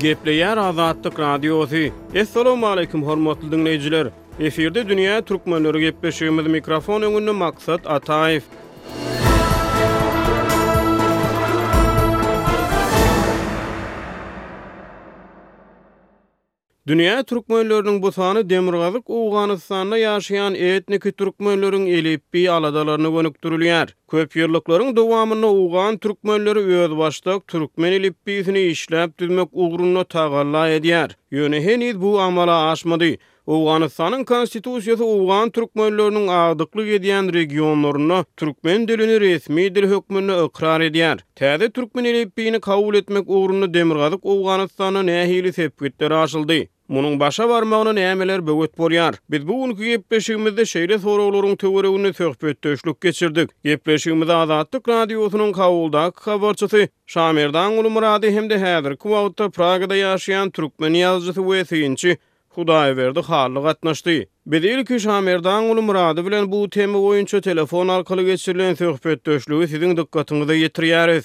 Gepleýär Azatlyk Radiosy. Essalamualeýkum, hormatly diňleýjiler! Efirde dünýä türkmenleri gepleşigimiz mikrofon öňünde Maksat Ataýew. Dünýä türkmenleriniň bu sany Demirgazyk Owganystanda ýaşaýan etniki türkmenleriň elipbiý aladalaryna gönükdirilýär. Köpýyllyklaryň dowamynda owgan türkmenleri özbaşdak türkmen elipbiýsini işläp düzmek ugrunda tagalla edýär. Ýöne heniz bu amala aşmady. Owganystanyň Konstitusiýasy owgan türkmenleriniň agdyklyk edýän regionlarynda türkmen dilini resmi dil hökmünde ykrar edýär. Täze türkmen elipbiýini kabul etmek ugrunda Demirgazyk Owganystanda nähili sepgitler aşyldy? Munuň başa barmagyna nämeler böwet bolýar? Biz bu günki gepleşigimizde şeýle soraglaryň töwereginde söhbetdeşlik geçirdik. Gepleşigimizi Azatlyk Radiosynyň Kabuldaky habarçysy Şamerdan Gulumyrady hem-de häzirki wagtda Pragada ýaşaýan türkmen ýazyjysy we synçy Hudaýberdi Hally gatnaşdy. Biz ilki Şamerdanguly Myrady bilen bu tema boýunça telefon arkaly geçirilen söhbetdeşligi siziň dykgatyňyza ýetirýäris.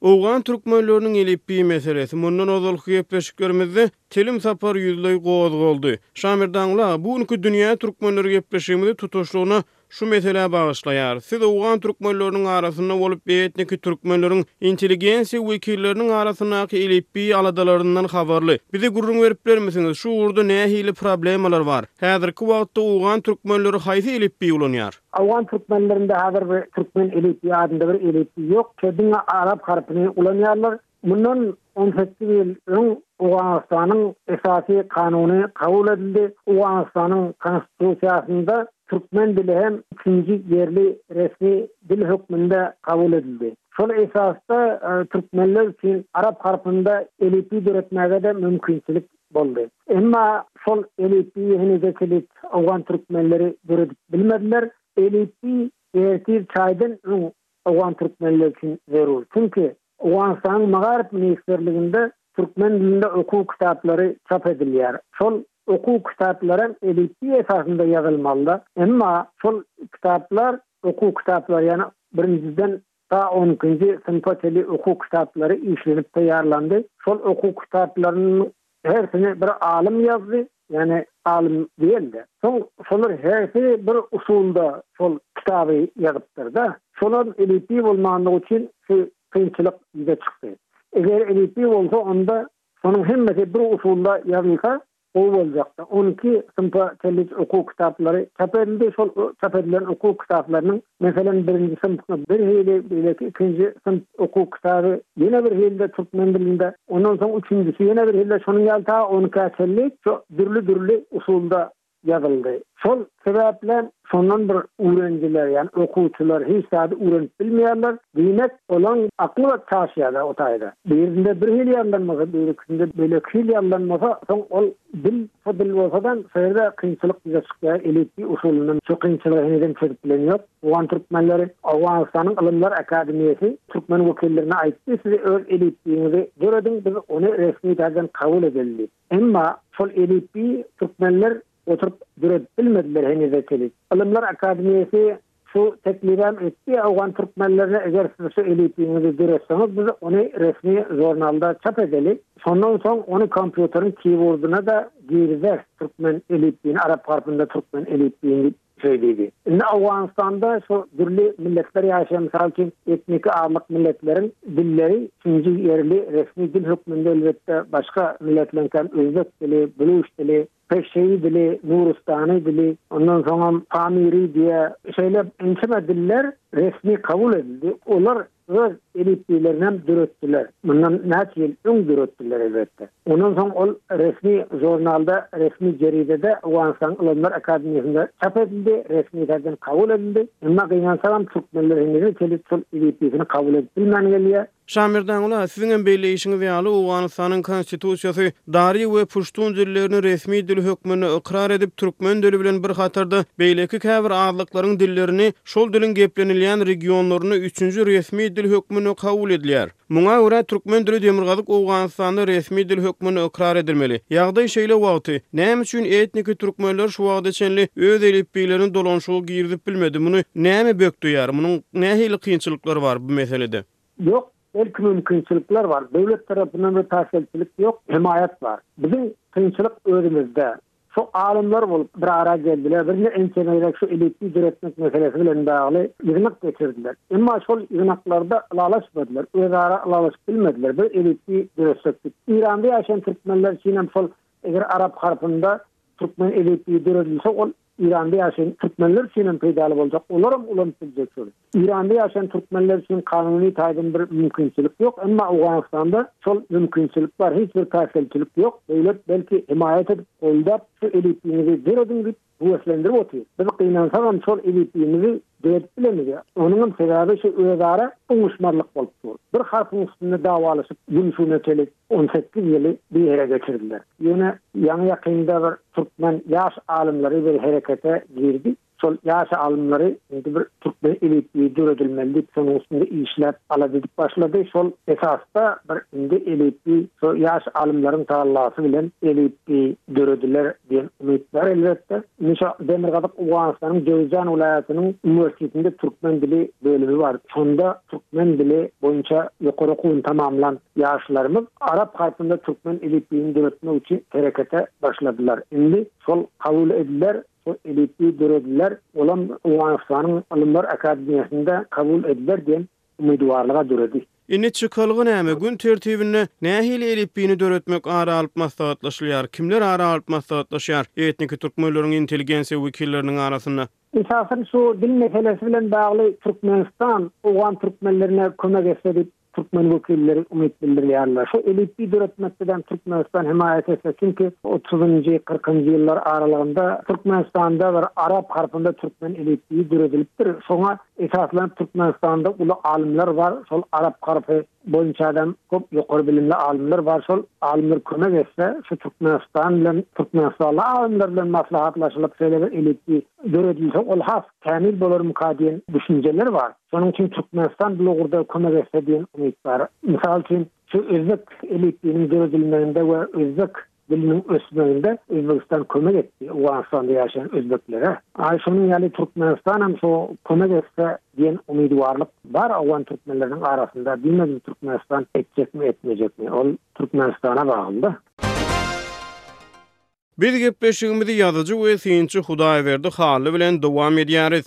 Owgan türkmenleriniň elipbiý meselesi mundan ozalky gepleşiklerimizde telim sapar ýüzleý gozgaldy. Şamerdanguly aga, bu günki Dünýä türkmenleri gepleşigimizi tutuşlygyna Şu meselä bagyşlaýarys. Siz owgan türkmenleriniň arasynda bolup, etniki türkmenleriň intelligensiýa wekilleriniň arasyndaky elipbiý aladalaryndan habarly. Bize gürrüň berip bilermisiňiz, şu ugurda nähili problemalar bar? Häzirki wagtda owgan türkmenleri haýsy elipbiý ulanýar? Owgan türkmenlerinde häzir bir türkmen elipbiý adynda bir elipbiý ýok. Diňe arap harpyny ulanýarlar. Mundan on sekiz ýyl öň Owganystanyň Esasy Kanuny kabul edildi. Owganystanyň Konstitusiýasynda türkmen dili hem ikinji ýerli resmi dil hökmünde kabul edildi. Şol esasda türkmenler üçin arap harpynda elipbiý döretmäge-de mümkinçilik boldy. Emma şol elipbiýi henezekilik owgan türkmenleri döredip bilmediler. Elipbiý ertir çaýdan öň owgan türkmenleri üçin zerur. Çünki Owganystanyň Magaryf ministrliginde türkmen dilinde okuw kitaplary çap edilýär. Şol okuw kitaplaram elipbiý esasynda ýazylmalyda. Emma şol kitaplar, okuw kitaplary, ýagny birinjiden ta on ikinji synpa çeli okuw kitaplary işlenip taýýarlandy. Şol okuw kitaplarynyň Hersini bir alym ýazdy, ýagny alym diýende, soň şolar hersi bir usulda şol kitaby ýazypdyr-da. Şolaryň elipbiý bolmandygy üçin şu kynçylyk ýüze çykdy. Eger elipbiý bolsa, onda şonuň hemmesi bir usulda ýazylsa, gowy boljakdy. On iki synpa çenli okuw kitaplary çap edildi, şol çap edilen okuw kitaplarynyň Meselem, birinji synp bir hili, beýleki ikinji synp okuw kitaby ýene bir hilde türkmen dilinde, ondan soň üçünjisi ýene bir hilde, şonuň ýaly ta on ikä çenli şo dürli-dürli usulda ýazyldy. Şol sebäpli şondan bir öwrenijiler, ýagny okuwçylar hiç zady öwrenip bilmeýärler. Diýmek, olaň akly bir çaşýar-da o taýda. Birinde bir hili ýazylan bolsa, beýlekisinde beýleki hili ýazylan bolsa, soň ol Dil şo dil bolsada şo ýerde kynçylyk ýüze çykýar elipbiý usulyndan şo kynçylygy henizem çözüp bilen ýok. Owgan türkmenleri Owganystanyň ylymlar akademiýasy türkmen wekillerine aýtdy siz öz elipbiýiňizi dörediň biz ony resmi taýdan kabul edeli diýip. Emma şol elipbiý türkmenler oturyp döredip bilmediler henizerçelik. Ylymlar akademiýasy Şu teklibem etdi, Owgan türkmenlerine eger siz şu elýutiňizi döretseňiz, biz ony resmi žurnalda çap edeli. Şondan soň ony kompýuteriň kibordyna-da girizeris, türkmen elýutini, arap harpynda türkmen elýutini diýip şeý diýdi. Indi Owganystanda şu dürli milletler ýaşaýar, mysal üçin etniki azlyk milletleriň dilleri üçünji ýerli resmi dil hökmünde elbetde başga milletleňkam özbek dili, bluş dili, Peşşeýi dili, nuristany dili, ondan soňam pamiri diýe, şeýle ençeme diller resmi kabul edildi. Olar öz elipbiýlerini hem döretdiler. Mundan näçe ýyl öň döretdiler, elbetde. Ondan soň ol resmi žurnalda, resmi jeridede, Owganystanyň Ylymlar akademiýasynda çap edildi, resmi taýdan kabul edildi. Emma gynansagam, türkmenler henize çenli şol elipbiýsini kabul edip bilmän gelýär. Şamerdan uly, siziňem belleýşiňiz ýaly, Owganystanyň Konstitusiýasy dari we puştun dillerini resmi dil hökmünde ykrar edip, türkmen dili bilen bir hatarda beýleki käbir azlyklaryň dillerini şol diliň geplenilýän regionlarynda üçünji resmi dil hökmünde kabul edýär. Muňa görä, türkmen dili Demirgazyk Owganystanda resmi dil hökmünde ykrar edilmeli. Ýagdaý şeýle wagty, näme üçin etniki türkmenler şu wagta çenli öz elipbiýlerini dolanyşyga girizip bilmedi, muny näme bökdeýär? Munuň. Nähili kynçylyklar bar bu meselede? Ýok, belki mümkinçilikler bar. Döwlet tarapyndan bir päsgelçilik ýok, hemaýat bar. Biziň kynçylyk özümizde. Şo alymlar bolup bir ara geldiler, birine ençemezek şu elipbiý döretmek meselesi bilen bagly ýygnak geçirdiler. Emma şol ýygnaklarda ylalaşmadylar, özara ylalaşyp bilmediler, bir elipbiý döretsek diýip. Eýranda ýaşaýan türkmenler üçinem şol, eger arap harpynda türkmen elipbiýi döredilse, ol Eýranda ýaşaýan türkmenler üçin hem peýdaly boljak, olaram ulanyp biljek şol. Eýranda ýaşaýan türkmenler üçin kanuny taýdan bir mümkinçilik ýok, emma Owganystanda şol mümkinçilik bar, hiç bir päsgelçilik ýok, döwlet belki hemaýat edip, goldap, şu elipbiňizi dörediň diýip höweslendirip otyr. Biz gynansagam şol elipbiňizi döredip bilemiz ýa, onuňam sebäbi şu özara oňuşmazlyk bolup dur. Bir harpyň üstünde dawalaşyp, gün şu neçelik, On sekiz ýyly bir ýere geçirdiler. Ýöne ýaňy-ýakynda bir türkmen ýaş alymlary bir herekete girdi. Şol ýaş alymlary indi bir türkmen elipbiýi döredilmeli diýip, şonuň üstünde işläp, alada edip başlady. Şol esasda bir indi elipbiý şo ýaş alymlaryň tagallasy bilen elipbiý dörediler diýen umyt bar elbetde. Indi şo Demirgazyk Owganystanyň Jöwizjan welaýatynyň uniwersitinde türkmen dili bölümi bar. Şonda Türkmen dili boýunça ýokary okuwyny tamamlan ýaşlarymyz arap harpynda türkmen elipbiýini döretmek üçin herekete başladylar. Indi şol kabul ediler, şol elipbiý dörediler, olam Owganystanyň Ylymlar akademiýasynda kabul ediler diýen umydybarlyga döredi. Indi çykalga näme, gün tertibinde nähili elipbiýini döretmek ara alyp maslahatlaşylýar, kimler ara alyp maslahatlaşýar etniki türkmenleriň intelligensiýa wekilleriniň arasynda? Esasan şu dil meselesi bilen bagly Türkmenistan owgan türkmenlerine kömek etse diýip türkmen wekilleri umyt bildirýärler. Şu elipbiý döretmekdedem Türkmenistan hemaýat etse, çünki otuzynjy, kyrkynjy ýyllar aralygynda Türkmenistanda bir arap harpynda türkmen elipbiýi döredilipdir. Şoňa esaslanyp Türkmenistanda uly alymlar bar, şol arap harpy boýunçadam kop ýokary bilimli alymlar bar şol alymlar kömek etse şu Türkmenistan bilen Türkmenistanly alymlar bilen maslahatlaşylyp şeýle bir elipbiý döredilse ol has kämil bolarmyka diýen düşünjeler bar şonuň üçin Türkmenistan bul ugurda kömek etse diýen umyt bar mysal üçin şu özbek elipbiýiniň döredilmeginde we özbek Diliniň ösmeginde Özbegistan kömek etdi Owganystanda ýaşaýan özbeklere. Aý şonuň ýaly Türkmenistanam şo kömek etse diýen umydywarlyk bar owgan türkmenleriniň arasynda diýmedim Türkmenistan etjekmi etmejekmi ol Türkmenistana baglyda. Biz gepleşigimizi ýazyjy we synçy Hudaýberdi Hally bilen dowam edýäris.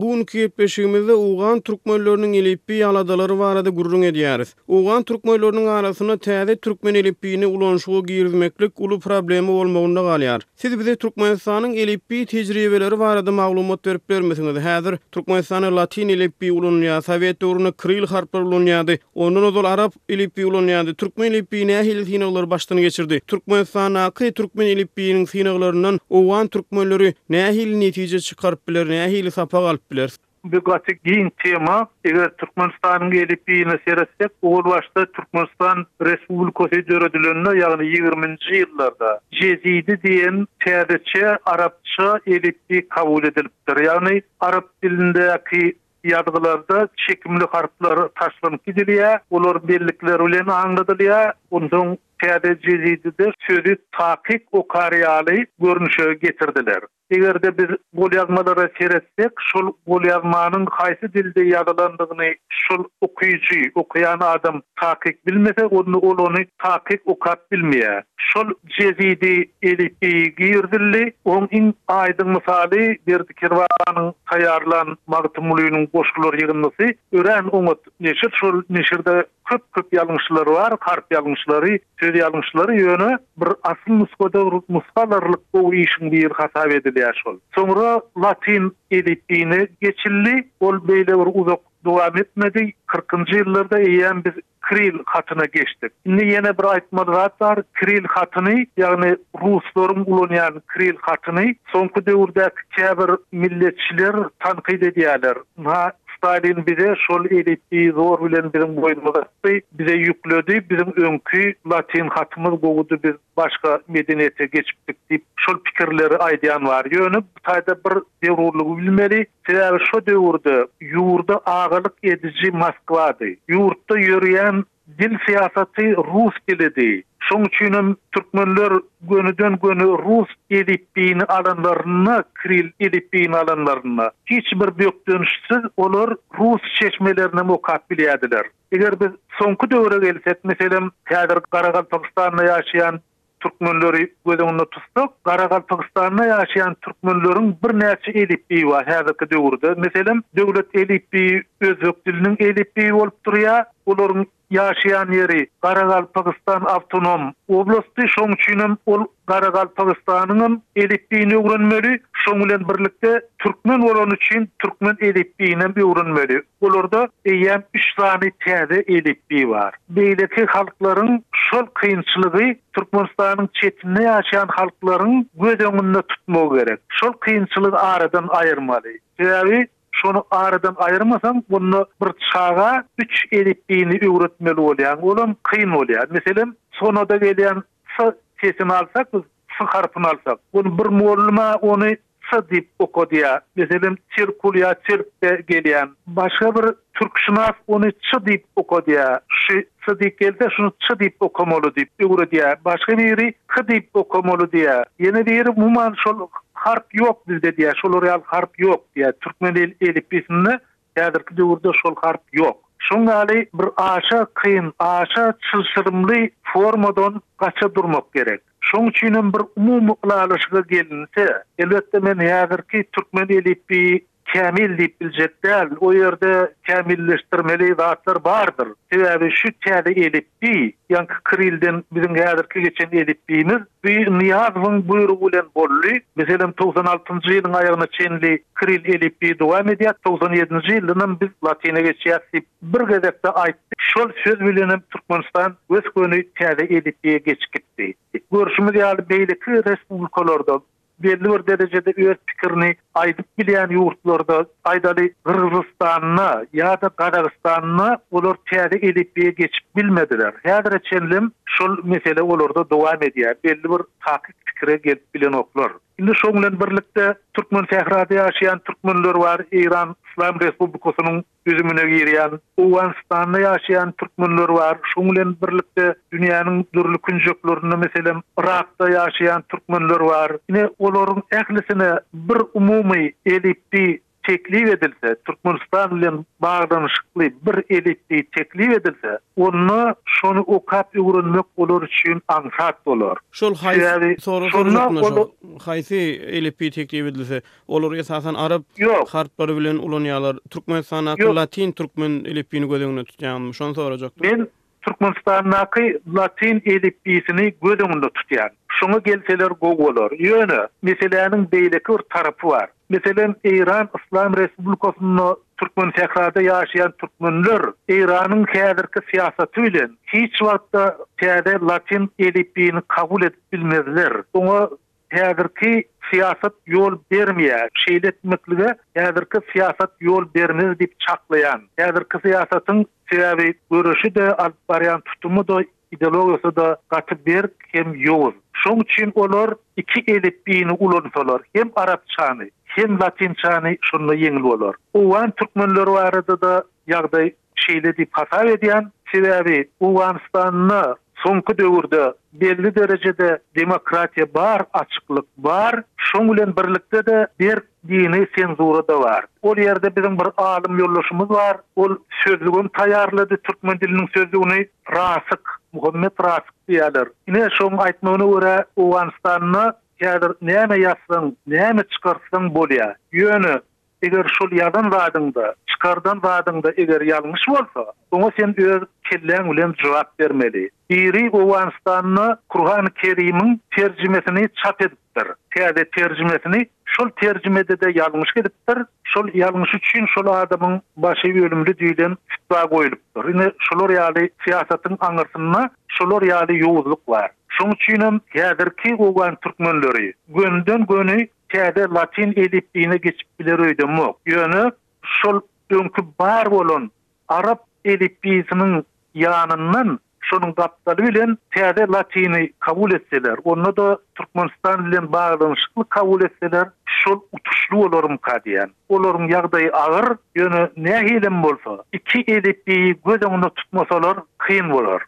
Bu günki gepleşigimizde owgan türkmenleriniň elipbiý aladalary barada gürrüň edýäris. Owgan türkmenleriniň arasynda täze türkmen elipbiýini ulanyşyga girizmeklik uly problema bolmagynda galýar. Siz bize Türkmenistanyň elipbiý tejribeleri barada maglumat berip bilermisiňiz? Häzir Türkmenistanda latyn elipbiýi ulanylýar, sowet döwründe kiril harplar ulanýardy, ondan ozal arap, Elipbiý ulanýardy. Türkmen elipbiýi nähili synaglary başdan geçirdi? Türkmenistandaky türkmen elipbiýiniň synaglaryndan owgan türkmenleri nähili netije çykaryp biler, nähili sapak alyp biler? Bu gaty giň tema. Eger Türkmenistanyň elipbiýine seretsek, owal başda Türkmenistan Respublikasy döredilende, ýagny ýigriminji ýyllarda Jezidi diýen täzeçe arapça elipbiý kabul edilipdir. Ýagny arap dilindäki Ýazgylarda çekimli harplar taşlanyp gidilýär, olar bellikler bilen aňladylýar, onsoň täze JDD-de sözi takyk okar ýaly görnüşe getirdiler. Eger-de biz golýazmalara seretsek, şol golýazmanyň haýsy dilde ýazylandygyny şol okyjy, okaýan adam takyk bilmese, onda ol ony takyk okap bilmeýär. Şol Jezidi elipbiýi girizildi. Oň iň aýdyň mysaly Berdi Kerwanyň taýýarlan Magtymgulynyň goşgular ýygyndysy. Örän oňat neşir. Şol neşirde köp-köp ýalňyşlar bar, harp ýalňyşlary, söz ýalňyşlary. Ýöne bir asyl nusgadyr nusga alarlyk gowy işiň biri hasap edilýär şol. Soňra latyn elipbiýine geçildi. Ol beýle bir uzak dowam etmedi. Kyrkynjy ýyllarda eýýäm biz Kiril hatyna geçdik. Indi ýene bir aýtmaly zat bar, kiril hatyny, ýagny ruslaryň ulanýan kiril hatyny soňky döwürdäki käbir milletçiler tankyt edýärler. Ynha, Stalin bize şol elipbiýi zor bilen biziň boýnumyza asdy, bize ýükledi, biziň öňki latyn hatymyz gowudy, biz başga medeniýete geçipdik diýip şol pikirleri aýdýan bar. Ýöne bu taýda bir zerurlygy bilmeli. Sebäbi şo döwürde ýurda agalyk ediji Moskwady. Ýurtda ýörýän dil syýasaty rus dilidi. Şoň üçin hem türkmenler gönüden göni rus elipbiýini alanlarynda, kiril elipbiýini alanlarynda hiç bir bökdençsiz olar rus çeşmelerinem okap bilýädiler. Eger biz soňky döwre gelsek, meselem, häzir Garagalpagystanda ýaşaýan türkmenleri göz öňünde tutsak, Garagalpagystanda ýaşaýan türkmenleriň birnäçe elipbiýi bar häzirki döwürde. Meselem, döwlet elipbiýi özbek diliniň elipbiýi bolup durýar. Olaryň ýaşaýan ýeri Garagalpagystan awtonom oblasty, şonuň üçin hem ol Garagalpagystanyňam elipbiýini öwrenmeli, şoň bilen birlikde türkmen bolany üçin türkmen elipbiýinem öwrenmeli. Olarda eýýäm üç sany täze elipbiý bar. Beýleki halklaryň şol kynçylygy Türkmenistanyň çetinde ýaşaýan halklaryň göz öňünde tutmagy gerek. Şol kynçylygy aradan aýyrmaly. Sebäbi Şony aradan aýyrmasaň, onda bir çaga üç elipbiýini öwretmeli bolýaň, olam kyn bolýar. Meselem, sonada gelýän s sesini alsak, biz s harpyny alsak, ony bir mugallym-a ony s diýip okadýar. Meselem, çirkul ýa çirkde gelýän, başga bir türkşynas ony ç diýip okadýar. Şu Sy diýip gelse, şuny çy diýip okamaly diýip öwredýär. Başga biri hy diýip okamaly diýýär. Ýene biri umuman şol harp ýok bizde diýýär. Şolar ýaly harp ýok diýýär. Türkmen elipbiýsinde häzirki döwürde şol harp ýok. Şoň ýaly bir aşa kyn, aşa çylşyrymly formadan gaça durmak gerek. Şoň üçinem bir umumy ylalaşyga gelinse, elbetde men häzirki türkmen elipbiýi Kämil diýip biljek däl. O ýerde kämilleşdirmeli zatlar bardyr. Sebäbi şu täze elipbiý, ýaňky kirilden biziň häzirki geçen elipbiýimiz bi Nyýazowyň buýrugy bilen boldy. Meselem, togsan altynjy ýylyň aýagyna çenli kiril elipbiýi dowam edýär, togsan ýedinji ýyldanam biz latine geçýäs diýip bir gezek-de aýtdy. Şol söz bilenem Türkmenistan gös-göni täze elipbiýe geçip gitdi. Görşümiz ýaly, beýleki respublikalarda belli bir derejede öz pikirini aýdyp bilýän ýurtlarda, aýdaly, Gyrgyzystanda ýa-da Gazagystanda olar täze elipbiýe geçip bilmediler. Häzire çenlem şol mesele olarda dowam edýär, belli bir takyk pikire gelip bilenoklar. Indi şoň bilen birlikde Türkmensährada ýaşaýan türkmenler bar, Eýran Yslam Respublikasynyň düzümine girýän Owganystanda ýaşaýan türkmenler bar, şonuň bilen birlikde dünýäniň dürli künjeklerinde, meselem, Yrakda ýaşaýan türkmenler bar. Ine, olaryň ählisine bir umumy elipbiý teklip edilse, Türkmenistan bilen baglanyşykly bir elipbiý teklip edilse, onda şony okap öwrenmek olar üçin aňsat bolar. Şol haýsy, sorag sorajakdym-da şol, haýsy elipbiý teklip edilse, Olary esasan arap Ýok. harplary bilen ulanýarlar. Türkmenistandaky Ýok. latyn türkmen elipbiýini göz öňünde tutýarmy? Şony sorajakdym. Men Türkmenistandaky latyn elipbiýsini göz öňünde tutýan. Şoňa gelseler gowy bolar. Ýöne, meseläniň beýleki bir tarapy bar. Meselem, Eýran Yslam Respublikasynda Türkmensährada ýaşaýan türkmenler Eýranyň häzirki syýasaty bilen hiç wagtda täze latyn elipbiýini kabul edip bilmezler. Oňa Häzirki syýasat ýol bermeýär, şeýle etmeklige häzirki syýasat ýol bermez diýip çaklaýan. Häzirki syýasatyň sebäbi göreşi-de, alyp barýan tutumy-da, ideologiýasy-da gaty berk hem ýowuz. Şoň üçin olar iki elipbiýini ulansalar, hem arapçany, hem latynçany, şonda ýeňil bolar. Owgan türkmenleri barada-da ýagdaý Şeýle diýip hasap edýän, sebäbi Owganystanda soňky döwürde belli derejede demokratiýa bar, açyklyk bar, şoň bilen birlikde-de berk dini senzura-da bar. Ol ýerde biziň bir alym ýoldaşymyz bar, ol sözlügem taýýarlady, türkmen diliniň sözlügini, Rasyk, Muhammet Rasyk diýýärler. Ine, şoň aýtmagyna görä, Owganystanda häzir näme ýazsaň, näme çykartsaň bolýar. Ýöne Eger şol ýazan zadyňda, çykardan zadyňda eger ýalňyş bolsa, oňa sen öz kelläň bilen jogap bermeli. Biri Owganystanda Kurhany Kerimiň terjimesini çap edipdir. Täze terjimesini şol terjimede-de ýalňyş edipdir. Şol ýalňyş üçin şol adamyň başy ölümli diýlen fitwa goýlupdyr. Ine, şular ýaly syýasatyň aňyrsynda şular ýaly ýowuzlyk bar. Şoň üçinem häzirki owgan türkmenleri gönden-göni Täze latyn elipbiýine geçip biler öýdemok. Ýöne şol öňki bar bolan arap elipbiýsiniň ýanyndan şonuň gapdaly bilen täze latyny kabul etseler, onda-da Türkmenistan bilen baglanyşykly kabul etseler, şol utuşly bolarmyka diýýän. Olaryň ýagdaýy agyr, ýöne nähilem bolsa, iki elipbiýi göz öňünde tutmasalar kyn bolar.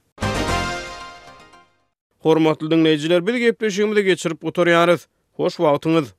Hormatly diňleýjiler biz gepleşigimizi geçirip gutarýarys. Hoş wagtyňyz.